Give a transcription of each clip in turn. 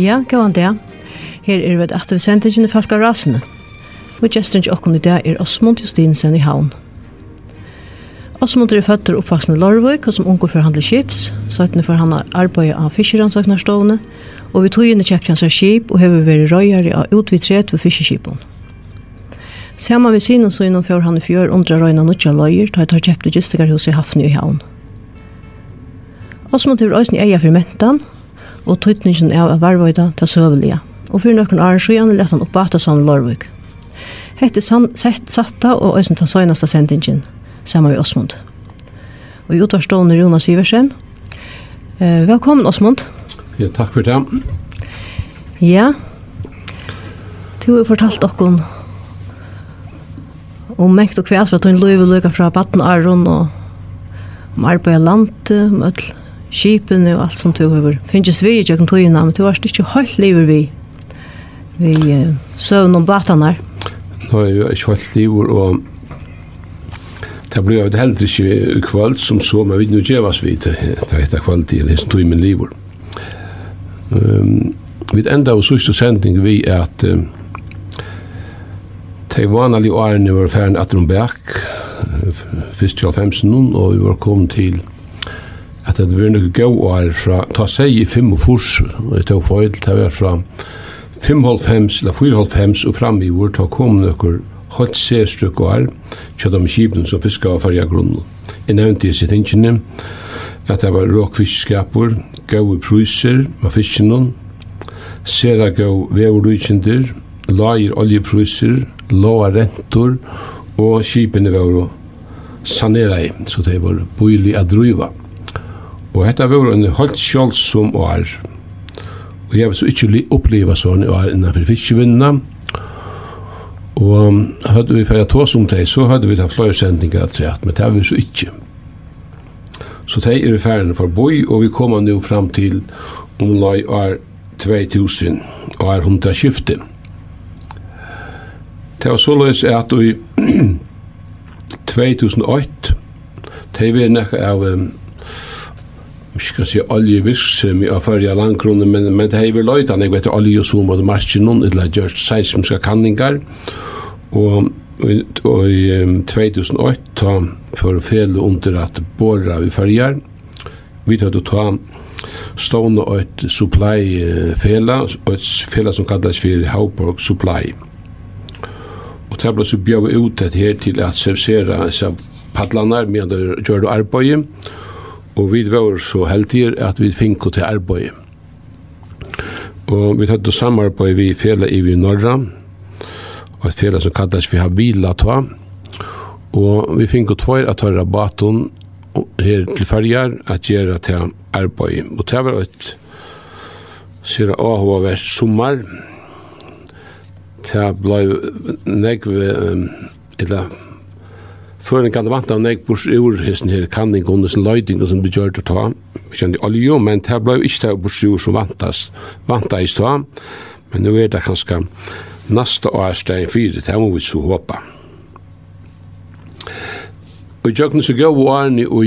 Ja, gåan det. Her er vi et aktiv sendingen i Falka Rasene. Og gesten til okken i dag er Osmund Justinsen i Havn. Osmund er født og oppvaksende i Lorvøk, og som unger for handel skips, søttene for han arbeidet av fiskeransøknarstovene, og vi tog inn i kjøpt hans skip og har vært røyere av utvidtret ved fiskeskipen. Saman ved siden så innom fjør han i fjør undra røyna nutja løyer, ta ta tar kjøpte gistikarhus i Hafni i Havn. Osmund er òsni eia for mentan, og tøytningen av er varvøyda til søvelige. Og for noen år gjerne lett han opp som det Lorvøk. Hette sett satta og øyne til søgneste sendingen, sammen med Osmund. Og i utvarstående Jonas Iversen. Eh, velkommen, Osmund. Ja, takk for det. Ja, du har fortalt dere om mengt og kvæs, for at hun løy vil fra Batten Aron og om arbeid og land, om skipene og alt som du har finnes vi i kjøkken togene, men du har ikke helt livet vi vi uh, søvn om batene her. Nå er jo ikke helt livet, og det blir jo heller ikke kvalt som så, men vi nå gjør oss vi til det heter kvalt i det som tog min livet. Um, vi enda og sørste sending vi er at um, de vanlige årene var ferdig at de bæk, først til 15 og vi var kommet til at det var noe gøy år fra, ta seg i 5 og furs, og jeg tog for det var fra 5,5 eller 4,5 og fram i vår, ta kom noen hatt se stykk år, kjøtt om kipen som fiska av farja grunnen. Jeg nevnte i sitt ingene at det var råkfiskskapur, gøy pruser med fiskene, sera gøy vevordukkjendur, lager oljepruser, låa rentor, og kipene var sanera i, så det var bøylig å drive. Og hetta var en holdt sjálf som år. Og jeg vil så ikke oppleva sånn år innanfor fiskevinna. Og hadde vi færa tås om det, så hadde vi hatt flere sendinger av treat, men det hadde vi så ikke. Så det er færene for boi, og vi kommer nå fram til om lai år 2000, og er hundra skifte. Det var så løs at i 2008, det var nekka av um, vi skal si oljevirksomhet av førja landkronen, men, men det hever løytan, jeg vet olje og som og marsjen noen, eller gjørst seismiske kanningar, og og i 2008 ta for fel under at borra vi ferjar vi tøtt å ta stående et supply fela et fela som kallas for Hauborg Supply. Og det ble så bjøy ut et her til at servicera disse padlanar med gjør gjøre arbeid og vi var så heldige at vi fikk til arbeid. Og vi hadde samarbeid vi fela i vi Norra, og et fela som kallas vi har Havila Tva, og vi fikk tvær at ta baton her til ferger at gjøre til arbeid. Og det var et sier Ahoa vært sommar, det ble nekve, eller før en kan det vant av nek bors ur hessen her kanning og nesten løyding som vi gjør det ta. Vi kjente olje, men det ble jo ikke det bors ur som vantast, vantast ta. Men nu er det kanskje nasta år steg fyrir, det må vi så håpa. Og jeg jøkken så gav årene og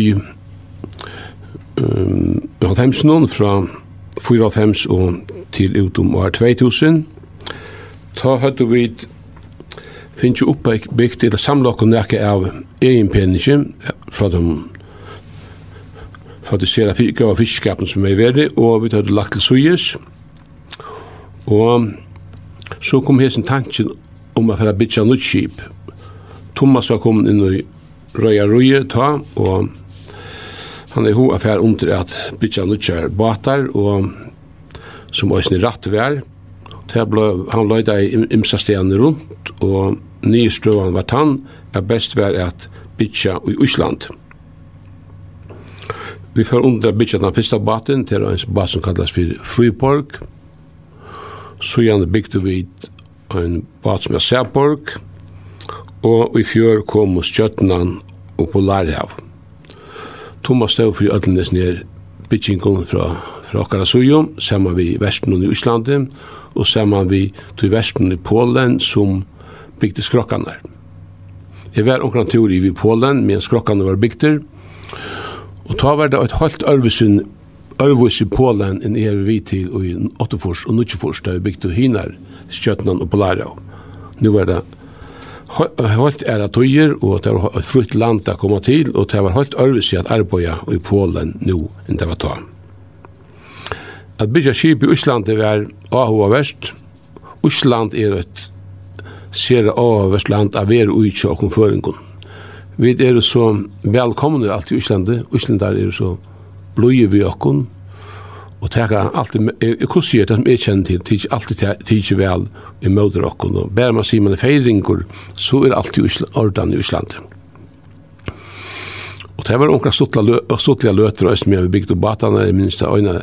um, hatt hems noen fra 4 og til utom år 2000. Ta høyde vi finnes jo oppbygd eller samlet og nække av egen penisje fra de for at ser at det var fiskskapen som er verdig, og vi hadde lagt til Suyes. Og så kom hesen tanken om å det bytja nytt skip. Thomas var kommet inn i Røya røya ta, og han er ho affær under at bytja nytt skip batar, og som òsne ratt vær. Han løyda i imsa stedene rundt, og nystrøven var tann, er best vær at bytja i Ísland. Vi får under bytja den fyrsta baten, til en bat som kallas for Friborg. Så gjerne bygde vi en bat som er Sæborg, og i fjør kom hos Kjøtnan og Polarhav. Thomas stod for ødelnes ned bytjingen fra, fra okkara Sujo, sammen vi Vesten i Íslandi, og sammen vi til Vesten i Polen, som bygde skrokkanar. Jeg var omkring tur i Polen, men skrokkanar var bygder, og ta var det et halvt ørvesyn Ørvus i Polen enn er vi til og i 8-fors og 9-fors da vi bygde hinar, skjøtnan og Polarau. Nu var det Holt er at tøyer, og det var et frutt land å komme til, og det var helt ærvis i at arbeida i Polen nå enn det var ta. At bygja skip i Øsland det var AHO verst. Vest. Øsland er et ser av Vestland av er ui ikke og føringun. Vi er så velkomne alt i Íslandi, Íslandar er så bløye vi okkun, og teka alltid, jeg kunne sier det som jeg kjenner til, tids alltid tids vel i møter okkun, og bare man sier man er feiringur, så er alltid ordan i Íslandi. Og det var onkra stuttla, stuttla løter, og jeg bygde batana, jeg minns det øyne,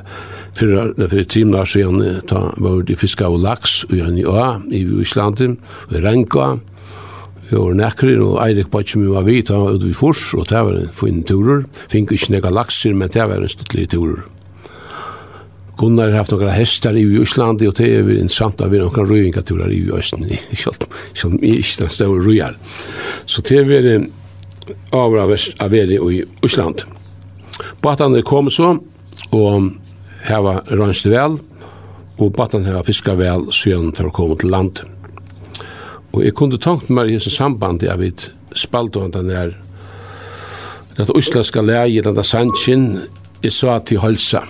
Fyrir, fyrir tímen år siden ta var det fiska og laks og i Øa i Íslandi, og i Renka, Vi var nekrir, og Eirik Bacchimi var vi, han var vi fors, og det var en fin turer. Fink ikke nekka lakser, men det var en stuttlig turer. Gunnar har haft några hästar i Íslandi, og det er vi intressant av några röjingaturer i Íslandi, som er ikke den større röjar. Så det er vi avra av veri i Íslandi. Batan kom så, og hava rønst vel, og batten hava fiska vel siden til å komme til land. Og jeg kunne tankt meg i hese samband jeg vet spaldoen den er at det islandska leie, den der sannsyn, jeg sa til holsa.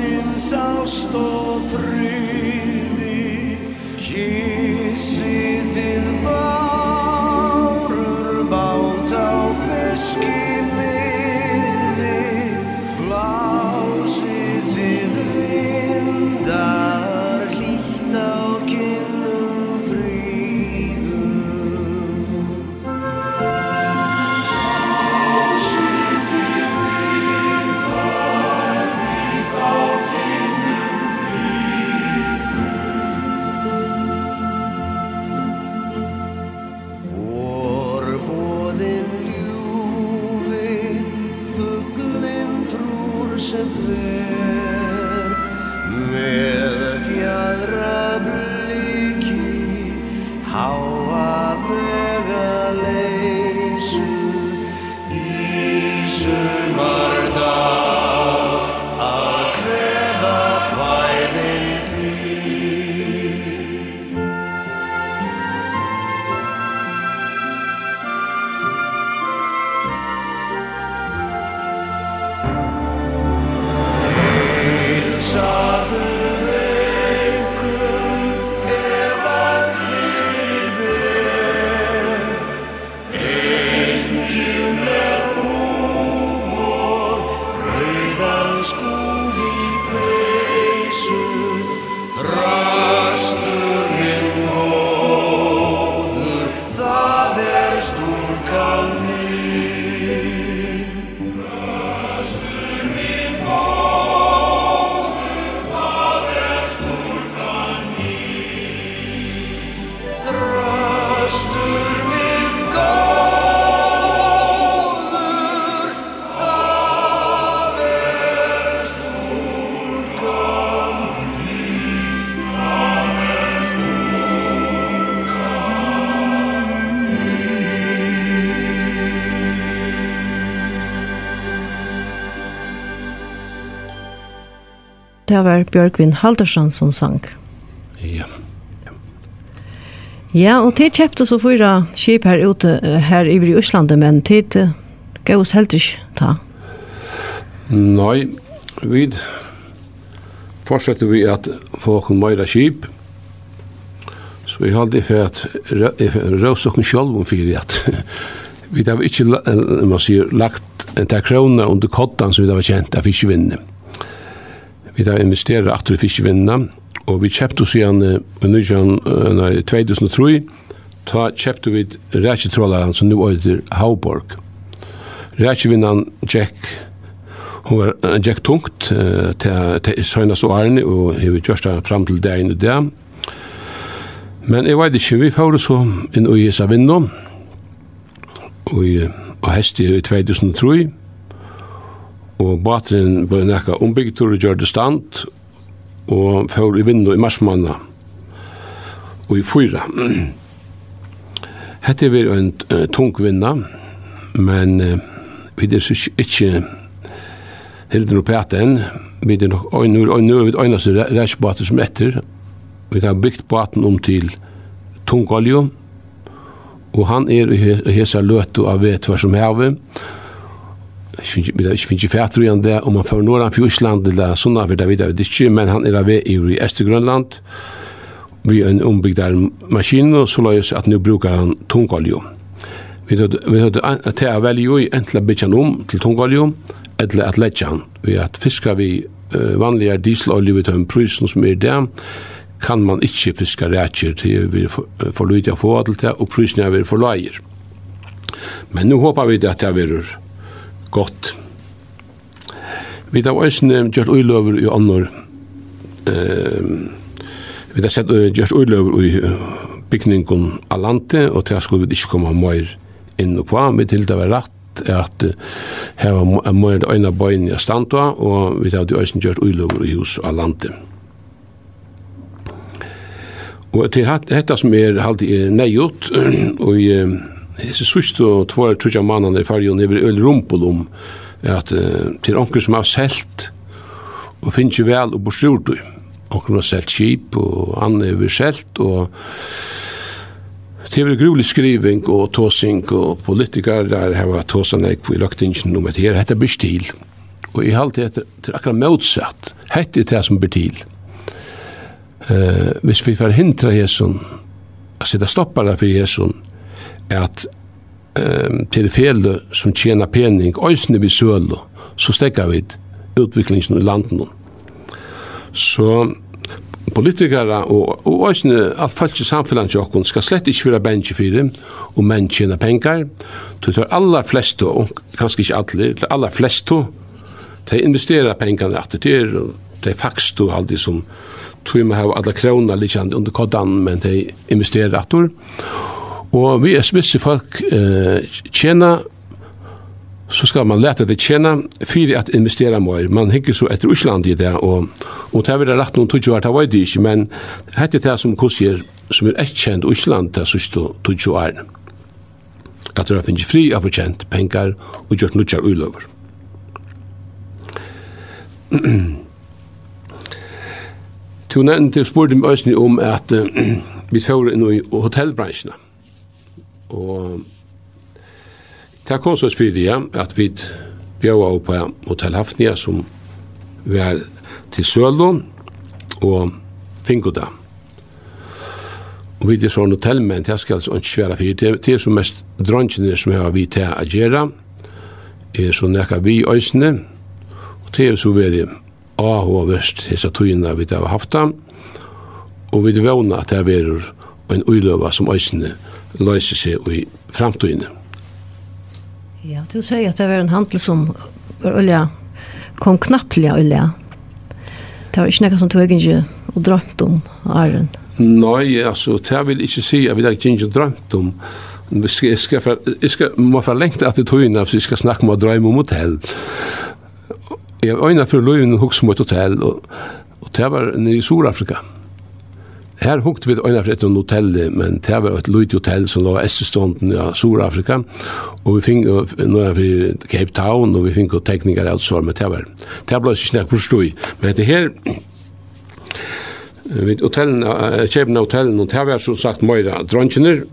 Andins ást og friði Kísi til bæ Det var Bjørkvin Haldarsson som sang. Ja. Ja, og til kjøpte så fyra skip her ute, her i Øslandet, men til gaus helt ikke ta. Nei, vi fortsetter vi at folk meira skip, så jeg halde for at røvsokken sjolv om fyrir at vi har ikke, man sier, lagt en takk kroner under kottan som vi har kjent, at vi. Vi har investerat efter fiskevinna og vi kjøpte oss igjen i 2003 ta kjøpte vi rækjetrålaren som nå øyder Hauborg. Rækjevinnan Jack Hon var en jack tungt uh, til til søgnas og Arne, og jeg vil gjørst fram til dagen og det. Men jeg vet ikke, vi får så inn i Savinno, og, og hest i 2003, og bateren ble nekka ombyggetur og gjør det stand og fjord i vindu i marsmanna og i fyra Hette vi en tung vinna men vi er ikke helt noe pæte enn vi er nok nu er vi øynaste reisbater som etter vi har byggt baten om til tung olje og han er i hesa løtu av vetvar som hever jeg finner ikke fætter igjen det, om han fører Norran for Island, eller sånn for det vet jeg ikke, men han er av i Østergrønland, vi er en ombygd der maskin, og så la oss at nå brukar han tungolje. Vi hadde til å velge jo enten å bytja han om til tungolje, eller at letja han. Vi at fiskar vi vanlige dieselolje, vi tar en prysen som er det, kan man ikke fiska rækjer til vi får lyd å få til det, og prysen er vi for lager. Men nu håper vi at det er godt. Vi har også gjort uiløver i andre eh, Vi har sett uh, gjørt uiløver i bygningen av landet, og til skulle vi ikke komme mer inn og på. Vi til det var rett at her var mer det øyne bøyen i standa, og vi har også gjørt uiløver i hus av landet. Og til dette som er halvt i nøyot, og i Hese sørste tvær trutja mannan i fargen er øl rumpel om at uh, til onker som har selt og finnes jo vel og borstjort du. Onker har selt skip og annet er vi selt og Det er grulig skriving og tåsing og politikar der hava tåsan ekv i løgtingsen om at her hette blir stil. Og i halte det er akkurat motsatt. Hette det som blir til. Uh, hvis vi får hindra Jesus, a sitta stoppar for Jesus, at um, til fele som tjener pening, øysene vi søle, så stekker vi utviklingen i landet. Så politikere og, og øysene alt folk i samfunnet til skal slett ikke være bensje for dem, og menn tjener penger. Det er aller fleste, og kanskje ikke alle, det er aller fleste, de investerer pengene etter til, og de faktisk og alt det som tror man har alle kroner litt under koddan, men de investerer etter. Og vi er visse folk eh, tjena, så skal man lete det tjena fyrir at investera mer. Man hikker så etter Osland i det, og, og det er vel rett noen tutsju år, det var det ikke, men hette det som kursier, som er ekkjent Usland det sørste tutsju er. At det er finnes fri av og kjent penger og gjort nutjar ulover. Tu nevnte, spurte meg om at vi fyrir inn i hotellbransjene. Og det kom så fyrir, ja, at vi bjøva opp på Hotel Hafnia som vi er til Sølund og Fingoda. Og vi er sånn hotell, men det skal ikke svære fyrir, det er som mest dronjene som har vi til å gjøre, er så nekka vi øysene, og det er så veri avhåverst hese tøyene vi har haft og vi er vana at det er en uiløva som øysene, løse seg i framtiden. Ja, du sier at det var en handel som var olja, kom knappelig olja. Det var ikke noe som tog ikke og drømt om æren. Nei, altså, det vil ikke si at vi har ikke drømt om Vi skal, jeg skal, jeg skal, må fra lengt at det tog for jeg skal snakke om å drømme om hotell. Jeg øyna for løyven hos mot hotell, og, og det var nere i Sur-Afrika. Mm Her hukte vi øyne fra et hotell, men det var et lite hotell som lå i Estestånden i ja, Sur-Afrika, og vi fikk noen for Cape Town, og vi fikk teknikere alt svar men det var. Det ble ikke snakk på støy. men det her, vi hotellen, kjøpen av hotellen, og det var som sagt Møyra Dronkjener,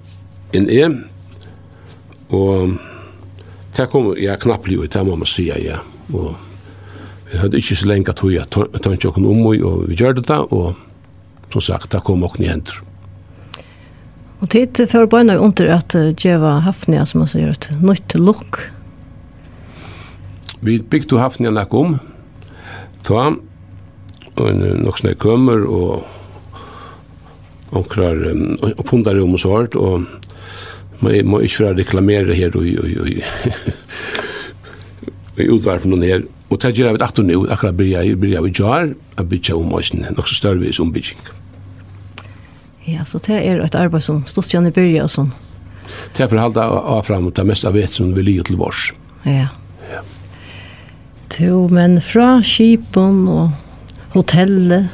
en E, og det kom, ja, knapt livet, det må man si, ja, og vi hadde ikke så lenge at vi hadde tønt jokken om, og vi gjør det da, og som sagt, det kom åkne henter. Og tid for bøyna er under at djeva hafnia, som man sier, et nytt lukk. Vi bygde hafnia nok om, ta, og nok snakk kommer, og omkrar, og fundar om oss hård, og man må ikke være reklamere her, og, og, og, og, og, og, og, og, Og det gjør vi at nå, akkurat blir jeg, blir jeg i jar, blir ikke om oss, nok så større vis som byrjing. Ja, så det er et arbeid som stort kjenner byrja og sånn. Det er for å holde av frem og ta mest av vet som vi liker til vårs. Ja. ja. To, men fra skipen og hotellet,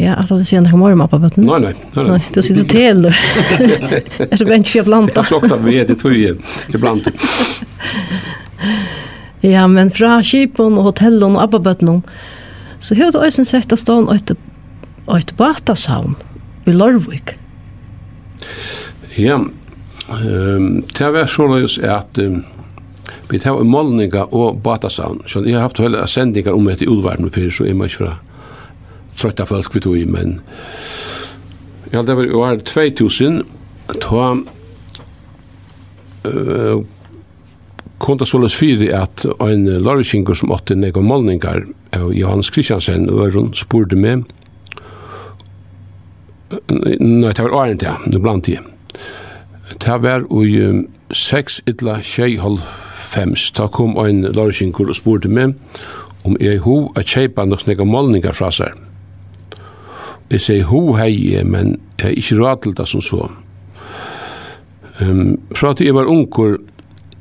Ja, att det sen kommer morgon på botten. Nej, nej, nej. Nej, det sitter till. Är det bänk för planta? Jag såg att vi är det tror ju. Det blandat. Ja, men fra skipen og hotellen og abbabøtten, så har du også sett at stående et, et batasavn i Lorvik. Ja, um, det var løs at um, vi tar målninger og batasavn. Så jeg har haft hele sendinger om etter ulvarmen før, så jeg må ikke fra trøtta folk vi tog i, men ja, det var jo år 2000, da uh, kom det såles fyri at ein larikingur som åtte nega målningar av Johannes Kristiansen og Øron spurte meg Nei, det var årent, ja, nu blant i. Det var i seks illa tjei halv fems. Da kom ein larikingur og spurte meg om jeg ho a kjeipa nok snakka målningar fra seg. Jeg sier ho hei, men jeg er ikke råd til det som så. Um, fra at jeg var unkur,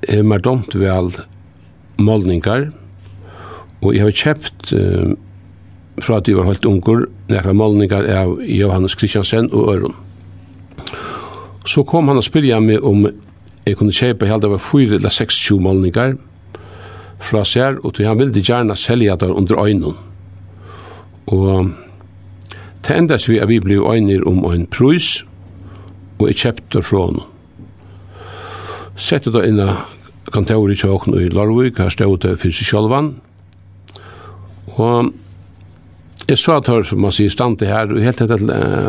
er mer domt vel målningar, og jeg har kjøpt uh, fra at jeg var holdt unger, nekra målningar av Johannes Kristiansen og Øron. Så kom han og spyrja meg om jeg kunne kjøpe helt av 4 eller 6-20 målningar fra sær, og han ville gjerne selja der under øynene. Og det endes vi at vi ble øyner om en prøys, og jeg kjøpte fra henne. Sette da inna kontoret i Kjøkken i Larvik, her stod det for seg sjølvan. Og jeg sa at som man sier, stande her, og helt etter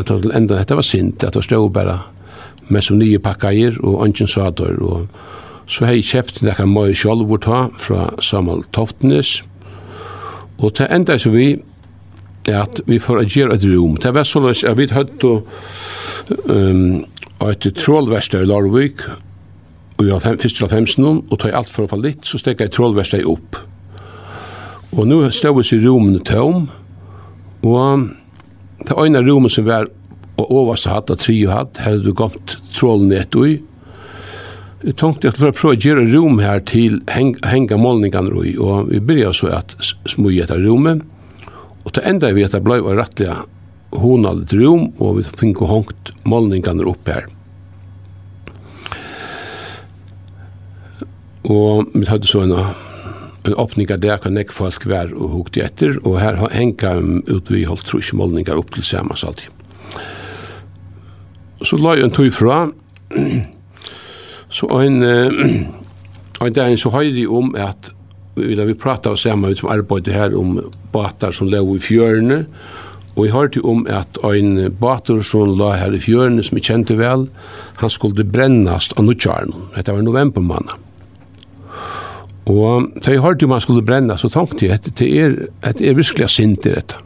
til enda, dette var sint, at det stod bare med så nye pakkeier, og ønsken sa at og så har jeg kjøpt nekka møy sjølvort ta fra Samuel Toftnes. og til enda så vi, at vi får gjøre et rom. Det var sånn at vi og um, et trålverste i Larvik, og jeg var fyrst til femsen, og tog alt for å falle litt, så stekket jeg trålversteg opp. Og nå stod vi i rommet tom, og det ene rommet som var og overste hatt, og tri hatt, her hadde du gått trålen nett i. Jeg tenkte at for å prøve å gjøre rom her til heng, henge målningene i, og vi begynte så at smøy etter rommet, og til enda vi at det ble rettelig honallet rom, og vi fikk hongt målningene opp her. Og vi hadde så en, en åpning av det kan ikke folk være og hukte etter, og her har enka ut vi holdt trusmålninger opp til samme alltid. Så la jeg en tog fra, så en, en dag så høyde jeg om at vi da vi prata oss sammen ut som arbeidde her om batar som lever i fjørene, og jeg hørte om at en batar som la her i fjørene som vi kjente vel, han skulle brennast av nødkjæren. Dette var novembermannen. Og da jeg hørte jo man skulle brenne, så tenkte jeg at det er, at det er virkelig sint i dette.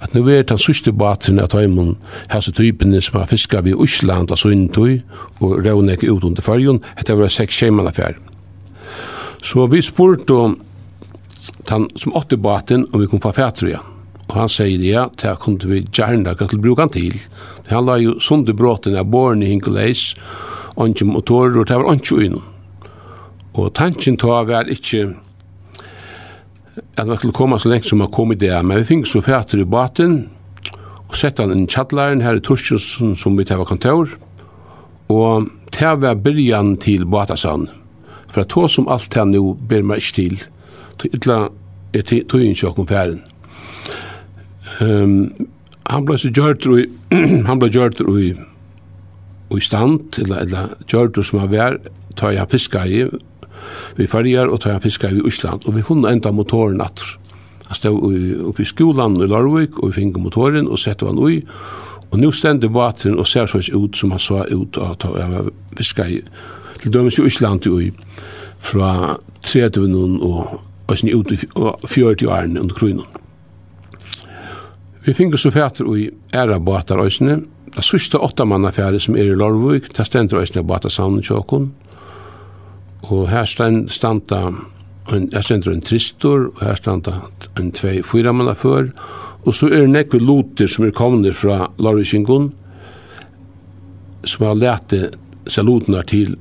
At nå er det den sørste baten av tøymon, hese typene som har fisket ved Osland og Sundtøy, og Røvnek ut under fyrjon, etter var seks skjemmene fjær. Så vi spurte om han som åtte baten om vi kunne få fætre igjen. Og han sier ja, det kunne vi gjerne gå til bruke han til. Han la jo sunde bråten av båren i Hinkuleis, og ikke motorer, og det var ikke uinnom. Og tanken ta var ikkje at vi skulle komme så lengt som man kom i det, men vi fikk så fætter i baten, og sette han inn i kjallaren her i Torskjøsen som vi tar kontor, og det var byrjan til Batasan. For at to som alt her nå ber meg ikke til, til ytla er tog inn kjøkken færen. Um, han ble så gjørt og han ble gjørt og i stand, eller, eller gjørt som han var, tar jeg fiska i, vi färjar og tar fiskar i Island og vi fann enda motoren att han stod uppe i skolan i Larvik og vi fick motoren og sette han ui og nu ständer båten og ser så ut som han sa ut og att han fiskar i til dømes i Island ui fra 30 og og sen ut i 40 årene under kronan. Vi finner så fætter i æra båtar òsne, Det sørste åtta manna som er i Lorvøk, det stender òsne båtar sammen i tjåkon. Og her standa en, her standa en tristor, og her standa en tvei fyra manna før, og så er det nekve loter som er kommende fra Lorvikingun, som har lete salutene til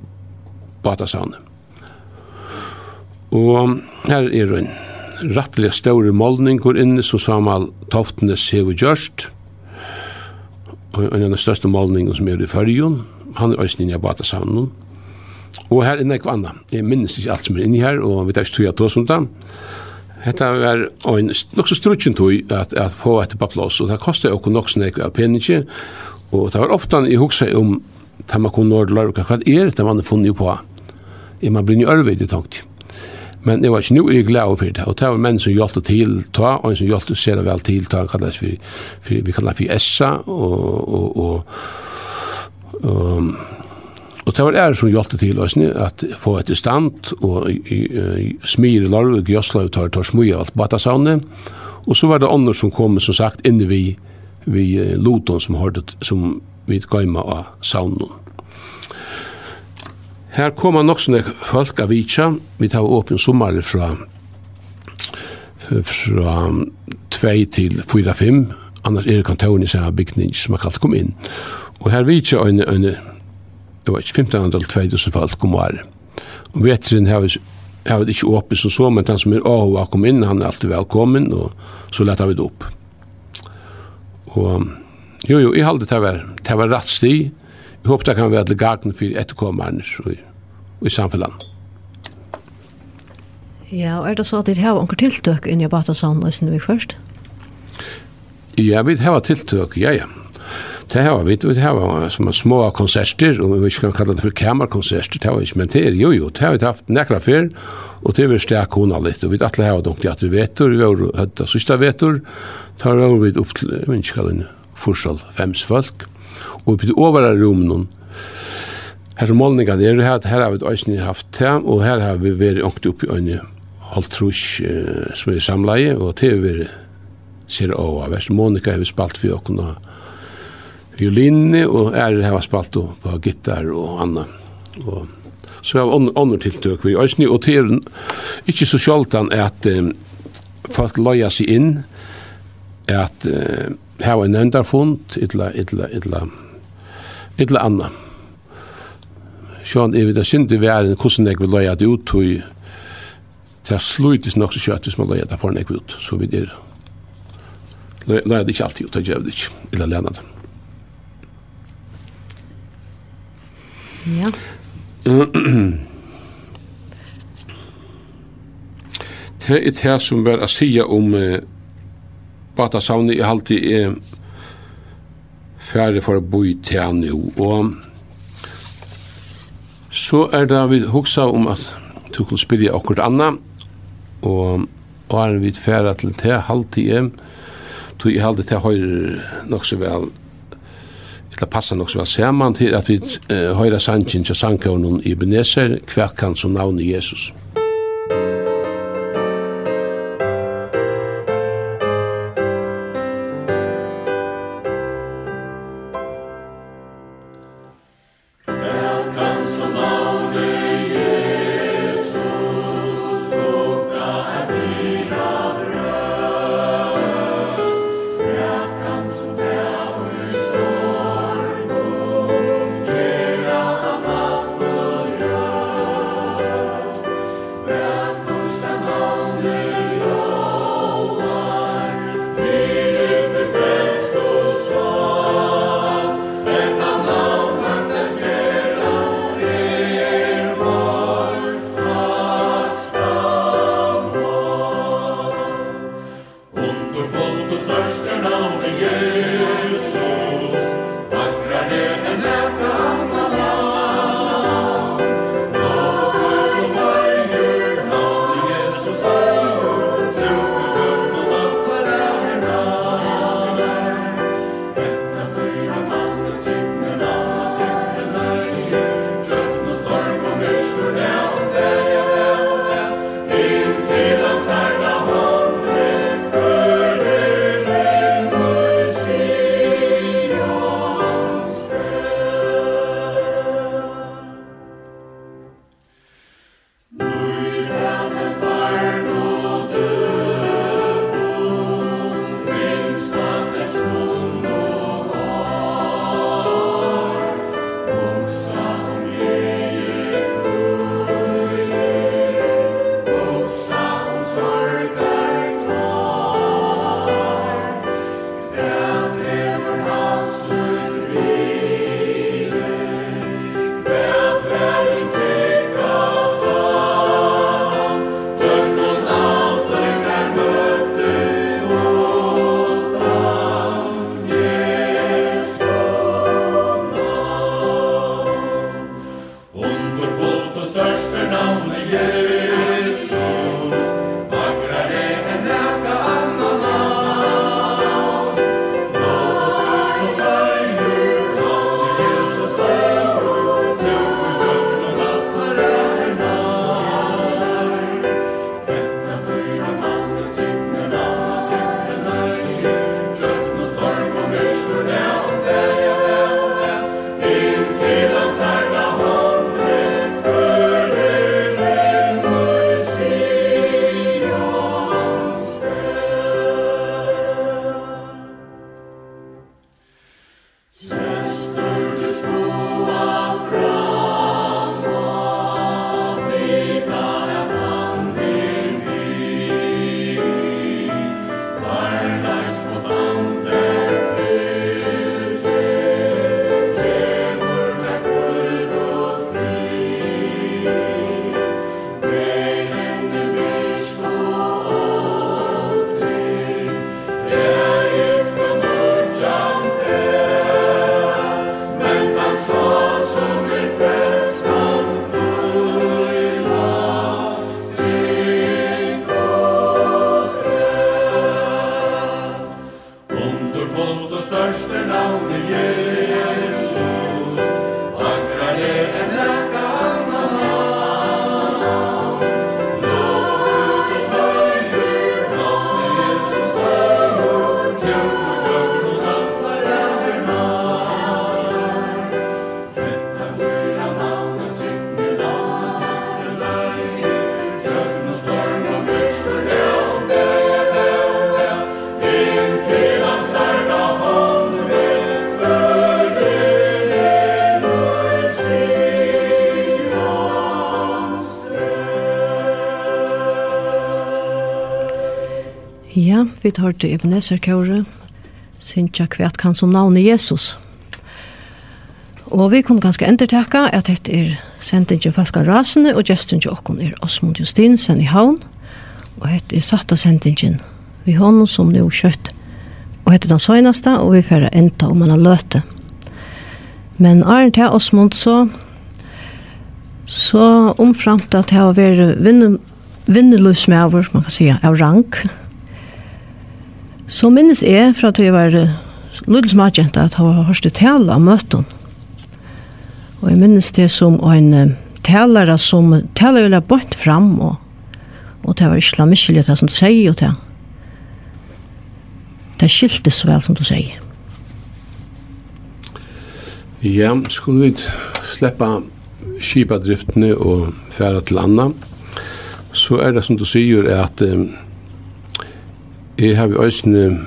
Batasane. Og her er en rattelig større målning går inn som Samal Toftenes hever gjørst, og en av de største målningen som er i fyrjun, han er øyne i Batasane, og Og her er nekva anna. Jeg minnes ikke alt som er inni her, og vi tar ikke tog at det var. Hetta var ein nokk so strutjun tøy at at få at på plass og ta kosta okkur nokk snekk av peningi og ta var ofta i hugsa um ta man kun norð lurka kvat er ta man funnu på. Er man blin í örvid í tankt. Men det var ikke noe jeg glad for det, og det var menn som hjelpte til ta, og en som hjelpte seg vel til ta, kalles vi, vi kallet for Essa, og, og, og og, Og det var ære som hjelpte til løsene at få et stand og smir i larv og gjøsla og tar, tar smui av alt batasavne. Og så var det andre som kom, som sagt, inne vi, vi Loton, som hørte som vi gøyma av saunen. Her kommer nok sånne folk av Vitsja. Vi tar åpen sommer fra fra 2 til 4-5. Annars er det kontoren i seg bygning som har kalt kom inn. Og her Vitsa en, en det var ikke 1500-2000 folk om året. Og vetren har vi har det ikke åpent som så, men den som er av å komme inn, han er alltid velkommen, og så lette vi det opp. Og jo, jo, jeg halde det var, det var rett sti. Jeg håper det kan være til gaten for etterkommerne og, og i samfunnet. Ja, og er det så at dere har noen tiltøk inn i Batasand og Snøvik først? Ja, vi har tiltøk, ja, ja. Det har vi, det har som små konserter, og vi kan kalla det for kamerkonserter, det har vi ikke, men det er jo jo, det har vi haft nekra fyr, og det er vi stek hona litt, og vi atle har dunkt i at vi vetur, vi har hatt av sista vetur, tar vi opp til, jeg minns ikke den, forsal fems folk, og vi over i rummen, her som målninga er, her, her har vi òsni haft det, og her har vi vært ångt opp i øyne, halvtrus, eh, som er samleie, og til vi vært, Sir Oa, Vest Monika har vi spalt for åkna, violinne og er hava spalt på gitar og anna. Og så har on andre tiltøk vi øsni og til ikkje så sjaldan at um, folk loja seg inn at uh, hava en endarfund illa illa illa illa anna. Sjón er við at syndi væren kussin eg vil loja det ut og det sluitis nok så kjøtt hvis man loja det foran eg ut så vi der loja det ikke alltid ut, det gjør det ikke, eller lena det. Ja. Det er det som er å si om eh, Bata Savni i halvtid er ferdig for å bo i Tjani og så er det vi hoksa om at du kan spille akkurat anna og og er vi ferdig til det halvtid er tog i halvtid til høyre nok så vel Det passar nok så vel saman til at vi uh, høyre sannsyn til sangkånen i Beneser, hvert kan som navn Jesus. Vi tar til Ebenezer Kjøre, synsja kvært kan som navnet Jesus. Og vi kunne ganske endertekka at dette er sendingen Falka Rasene, og gesten til okken er Osmond Justinsen i Havn, og dette er satta sendingen vi hånden som nå kjøtt. Og dette er den søgneste, og vi får enda om man har løte. Men Arne til Osmond så, så omframt at jeg har vært vinnerløsmøver, man kan si, av rank, Så minnes jeg fra at jeg var lille smadjent at jeg har hørt tale av møten. Og jeg minnes det som en talere som taler ville bort fram og, og det var islamiskelig det som du sier og det. Det skilte så vel som du sier. Ja, skulle vi släppa skipadriftene og fære til anna, så er det som du sier at um, Jeg har vi øsne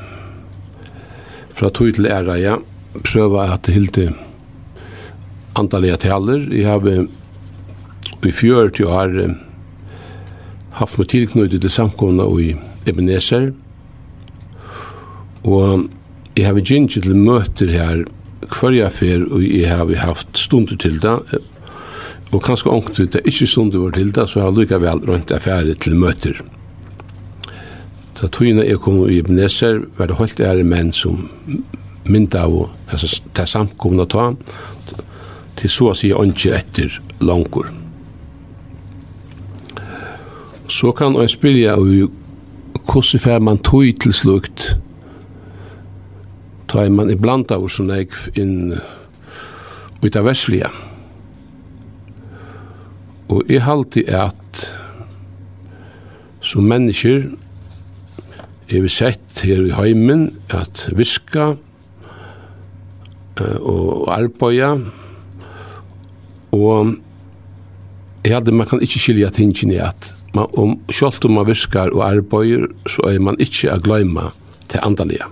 fra tog til æra, ja, prøva at det hilde antallega taler. Jeg har vi i fjør til 40 år haft med tilknøyde til samkomna i Ebenezer. Og jeg har vi gynnt til møter her hver jeg fer og jeg har vi haft stunder til det. Og kanskje ångt det er ikke stunder til det, så jeg har lykka vel rundt affære til møter. Da tøyna er kom i Ebenezer, var det holdt ære menn som mynda av det samkomna ta, til så å si etter langur. Så kan jeg spyrja av hvordan fer man tøy til slukt, ta man iblant av sånn eik inn ut av verslige. Og jeg halte at som mennesker, er vi sett her i heimen at viska uh, og arbeida og jeg hadde, man kan ikke skilja tingene at man, om, selv om man viskar og arbeider så er man ikke a gløyma til andalige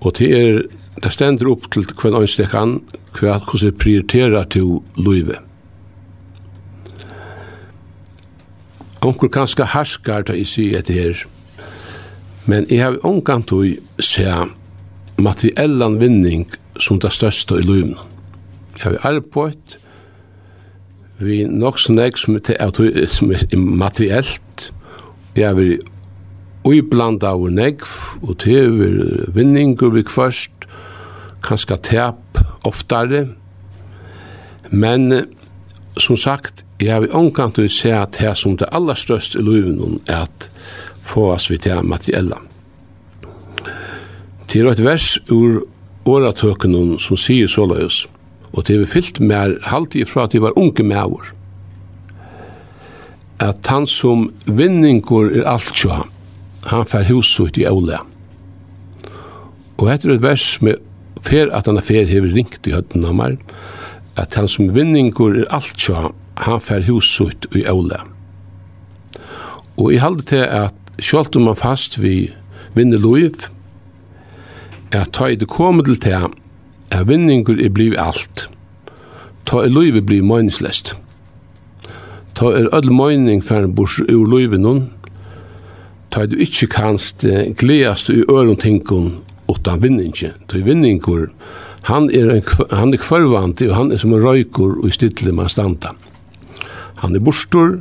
og til er det stender opp til hver ønstekan hver hvordan prioriterar til livet Onkur kanska harskar ta i si etter her. Men jeg har omgang til å se materiellan vinning som det største i løven. Jeg har arbeidt vi nok som jeg som er materiellt, jeg har uiblanda av nek og det er vinninger vi kvørst, kanska tap oftare, men som sagt, jeg har omkant å se at det som det aller største i løven er at få oss vidt det materiella. Til et vers ur åretøkene som sier så løs, og til vi fyllt mer halvtid fra at de var unge med over, at han som vinninger er alt tja, han fær huset i Aule. Og etter et vers med fer at han er fer hever ringt i høtten av meg, at han som vinninger er alt tja, han fær husut i Åle. Og jeg halde til at sjålt om man fast vi vinner loiv, at ta i det kommer til til at vinninger er bliv alt. Ta i loiv bliv meningslest. Ta er öll mening fær bors ur loiven hon, ta du ikkje kanst gledast i øron tinkun utan vinningi, Ta i vinningur, han er, en, han er kvarvante og han er som en røykur og i stille man standa han er bostor,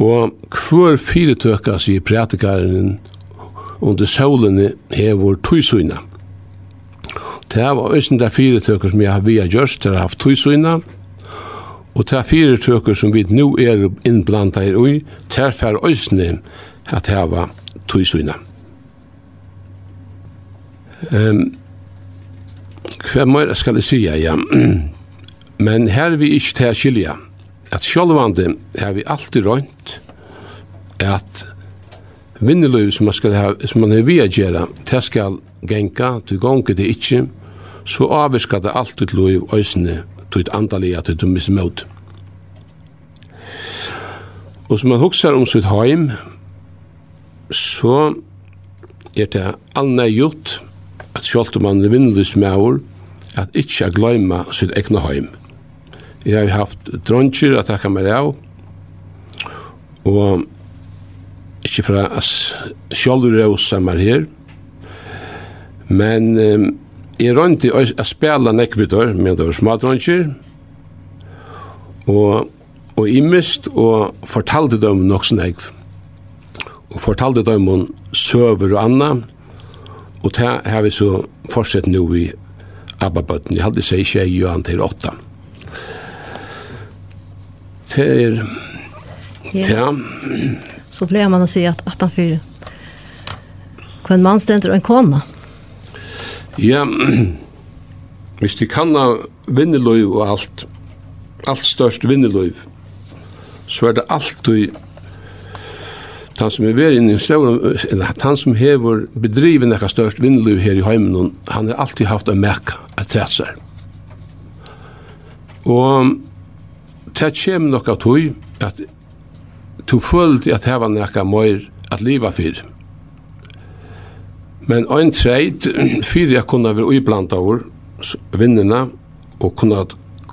og hver fyretøkka sier prætikaren under solene hevor tøysuina. Det var øysen der fyretøkker som jeg har via gjørst, der har haft tøysuina, og det er fyretøkker som vi nå er innblanda i ui, der fer fær øysene at heva tøysuina. Um, hva mer skal jeg si, ja? Men her vi ikke til skilja at sjálvandi har vi alltid rönt at vinnelöv som man skal ha, som man har via gjerra, det skal genka, du gonger det ikkje, så avviska det alltid löv òsne, du et andalig at du mismøt. Og som man huksar om sitt heim, så er det anna gjort at sjálvandi om man er vinnelöv som er at ikkje gløyma sitt egna heim. Jeg har haft dronjer at jeg kan være av, og ikke fra sjølv råsa meg her, men um, jeg rønte å spela nekvidor med dår smadronjer, og, og jeg mist og fortalte dem nok som jeg, og fortalte dem om søver og anna, og det har vi så fortsett nå i Abba-bøtten. Jeg hadde seg ikke i Johan til åtta. Mm. Det er... Ja. Så pleier man å si at 18-4. Kvann mann stender og en kona. Ja. Hvis de kan ha vinneløy og alt, alt størst vinneløy, så er det alltid han som er veri inn i større, eller han som hever bedriven ekka størst vinneløy her i heimen, han har alltid haft en mekka, et trætser. Og det kommer nok av tog at du følte at det var nekka møyr at liva for. Men ein treit, fyrir jeg kunne være uiblanda over vinnina og kunne,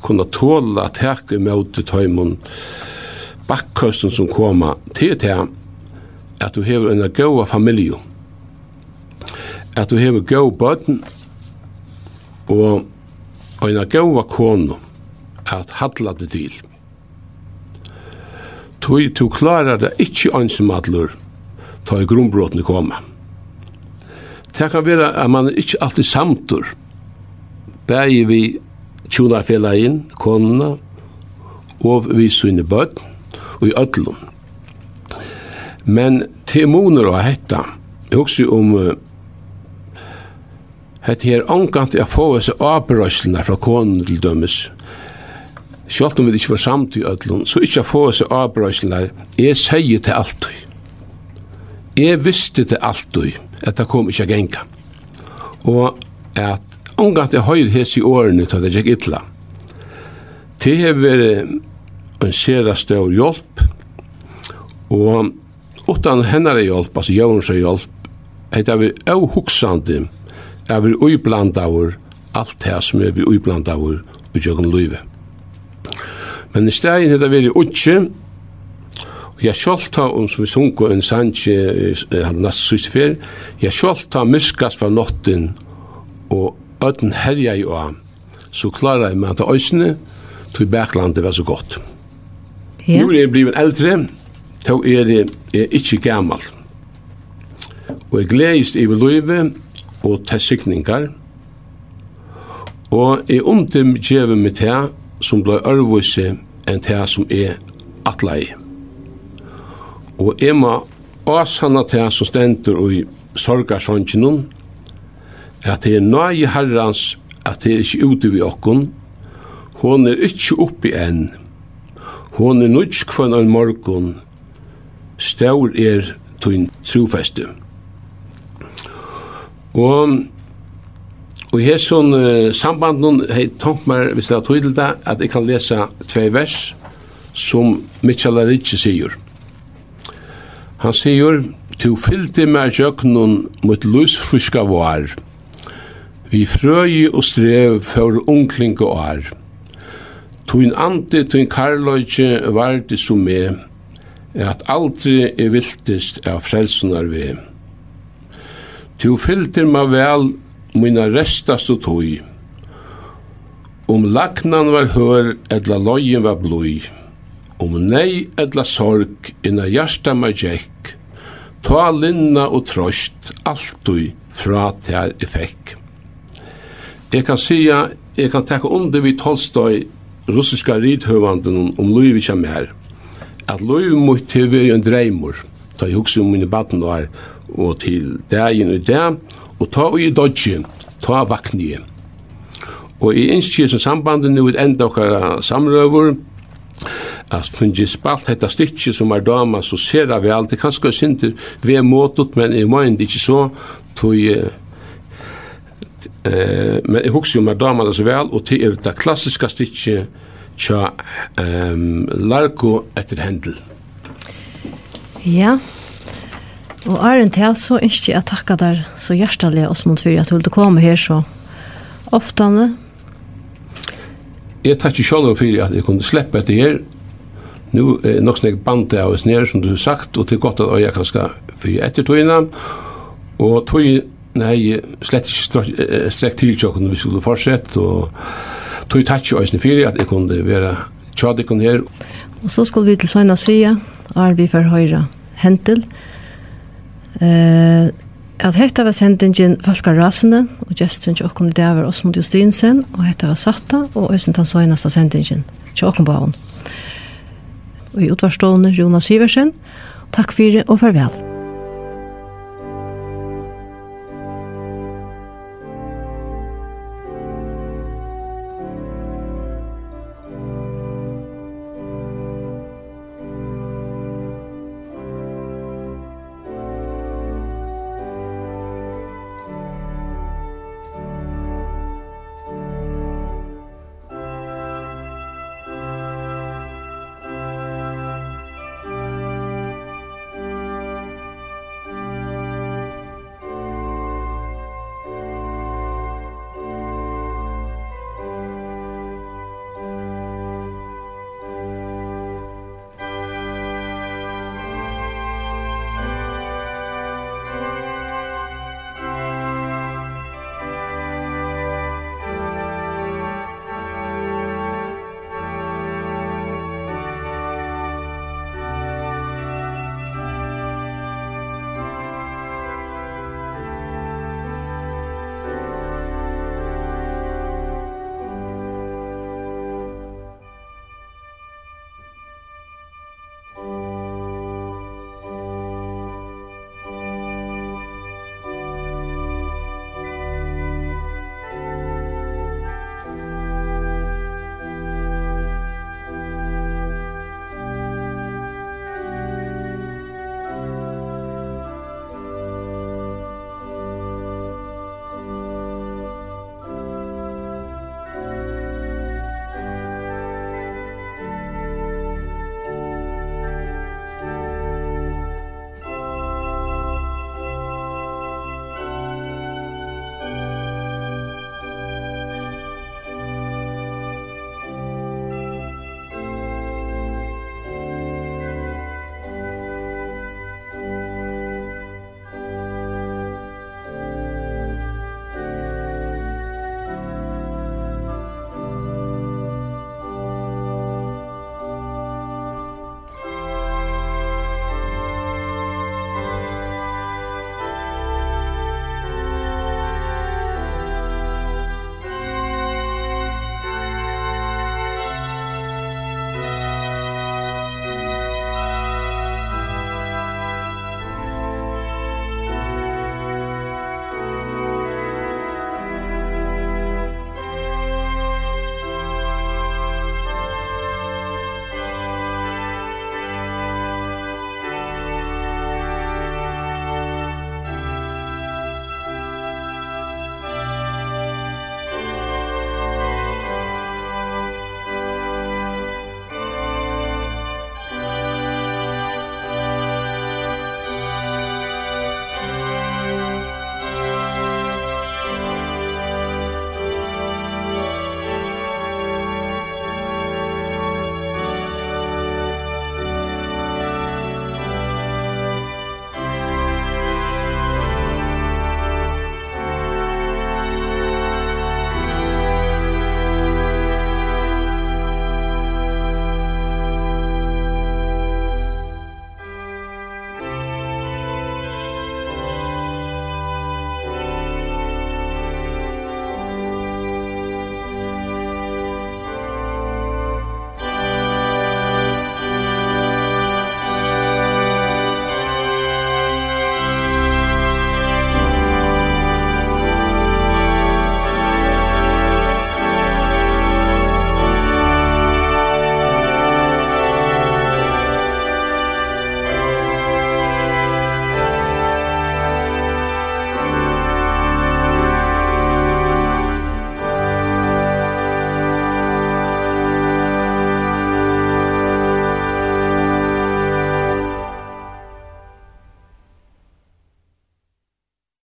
kunne tåle at heke møte tøymon bakkøsten som koma til til at du hever en gode familie at du hever gode bøtten og en gode kone at hadla det til Tui tu klarar det ikkje ansumatlur ta i grunnbrotni koma. Det kan være at man ikkje alltid samtur bægi vi tjunafelain, konuna og vi sunne bøtt og i öllum. Men temoner og hetta, jeg husker om hetta her angant jeg få oss abrøyslene fra konen til dømes Sjalt om vi ikke var samt i ödlun, så ikke få oss avbrøyslar, jeg sier til alt Jeg visste til alt at det kom ikke genga. Og at omgat jeg høyr hes i årene til det gikk ytla. Det har vært en sera stør hjelp, og utan hennare hjelp, altså jævnsa hjelp, heit av avhuksande, av uiblandavur, alt det som er vi uiblandavur, og jøkken løyve. Men i stegin er det veri utsi, og jeg sjolta om som vi sunko en sanji han nast sysfer, jeg sjolta myskas fra nottin og ödden herja i oa, så klara jeg meg at òsne, tog baklandet var så godt. Ja. Nu er jeg blivit eldre, tog er jeg er ikke gammal. Og jeg gledist i løyve og til sikningar, og jeg omdum djeve mitt her som blei ørvise enn det som er atlei. Og jeg må åsanna det som stendur i sorgarsåndkjennom, at det er nøye herrans, at det er ikke ute vi okkon, hon er ikke oppi enn, hon er nødsk kvann av morgon, staur er tøyn trofeste. Og Og her hesson uh, sambanden hei tonk meg, hvis jeg har tog til det, at jeg kan lesa tve vers som Mitchell Ritchie sier. Han sier, «Tu fyllte meg jøgnun mot lusfriska var, vi frøy og strev for unkling og ar. Tuin ante, tuin karløyke vardi som me, at aldri er viltist av frelsunar vi. Tu fyllte meg vel mina restastu tøy. Om laknan var hør, edla lojen var bløy. Om nei, edla sorg, inna hjärsta ma djekk. Ta linna og trost alltid fra tær effekt. Jeg kan sija, jeg kan tekka under vi Tolstoy russiska ridhøvanden om Louis mer, at Luivi måtte veri en dreimur, ta jeg hukse om mine baden og til dagen og dag, Og ta og i dodgen, ta vakni. Og i innskje som sambandet nu et enda okkar samrøver, at fungi spalt hetta stykki som er dama så ser við alt det kanskje sinter vi er måttet, men i mind ikke så, tog eh, men eg hugsi um er dama det så vel, og til er det klassiska stykki tja um, Larko etter Hendel. Ja, Og Arjen, til så ønsker jeg å takke deg så hjertelig og smått for at du ville komme her så ofte. Jeg takker selv for at jeg kunne slippe etter her. Nå er nok snakk bandet av oss nere, som du har sagt, og til godt at øya kan skal for etter togene. Og togene har slett ikke strekk til tjokken når vi skulle fortsette, og tog takker jeg for at jeg kunne være tjadikken her. Og så skulle vi til Sveina Sia, og er vi for høyre hentel. Hentel. Eh, at hetta var sendingen Falka Rasene, og gesturen til okken i dag var Osmund Justinsen, og hetta var Satta, og Øysen tan søgnasta sendingen til okken baun. Og i utvarstående Jonas Siversen, takk fyrir og farvel.